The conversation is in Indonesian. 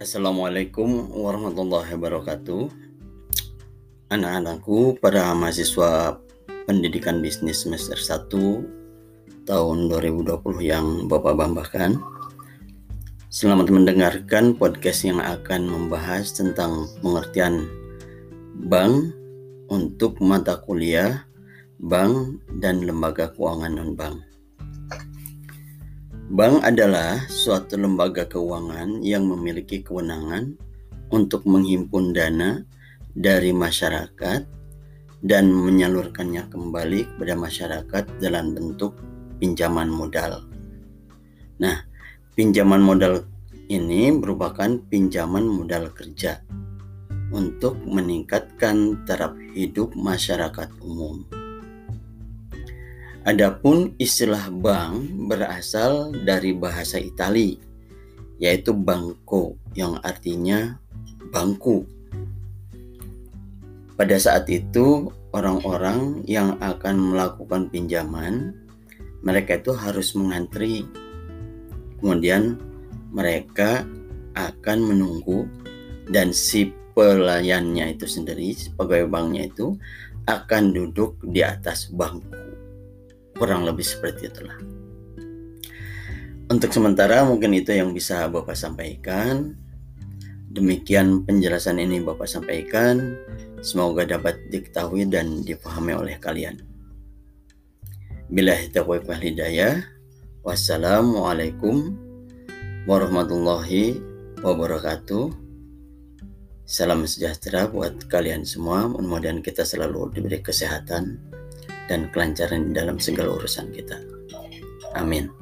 Assalamualaikum warahmatullahi wabarakatuh. Anak-anakku, para mahasiswa pendidikan bisnis semester 1 tahun 2020 yang Bapak banggakan. Selamat mendengarkan podcast yang akan membahas tentang pengertian bank untuk mata kuliah bank dan lembaga keuangan non-bank. Bank adalah suatu lembaga keuangan yang memiliki kewenangan untuk menghimpun dana dari masyarakat dan menyalurkannya kembali kepada masyarakat dalam bentuk pinjaman modal. Nah, pinjaman modal ini merupakan pinjaman modal kerja untuk meningkatkan taraf hidup masyarakat umum. Adapun istilah bank berasal dari bahasa Itali, yaitu banco yang artinya bangku. Pada saat itu, orang-orang yang akan melakukan pinjaman, mereka itu harus mengantri. Kemudian mereka akan menunggu dan si pelayannya itu sendiri, sebagai banknya itu akan duduk di atas bangku kurang lebih seperti itulah. Untuk sementara mungkin itu yang bisa Bapak sampaikan. Demikian penjelasan ini Bapak sampaikan. Semoga dapat diketahui dan dipahami oleh kalian. Bila wal hidayah. Wassalamualaikum warahmatullahi wabarakatuh. Salam sejahtera buat kalian semua. Mudah-mudahan kita selalu diberi kesehatan, dan kelancaran dalam segala urusan kita. Amin.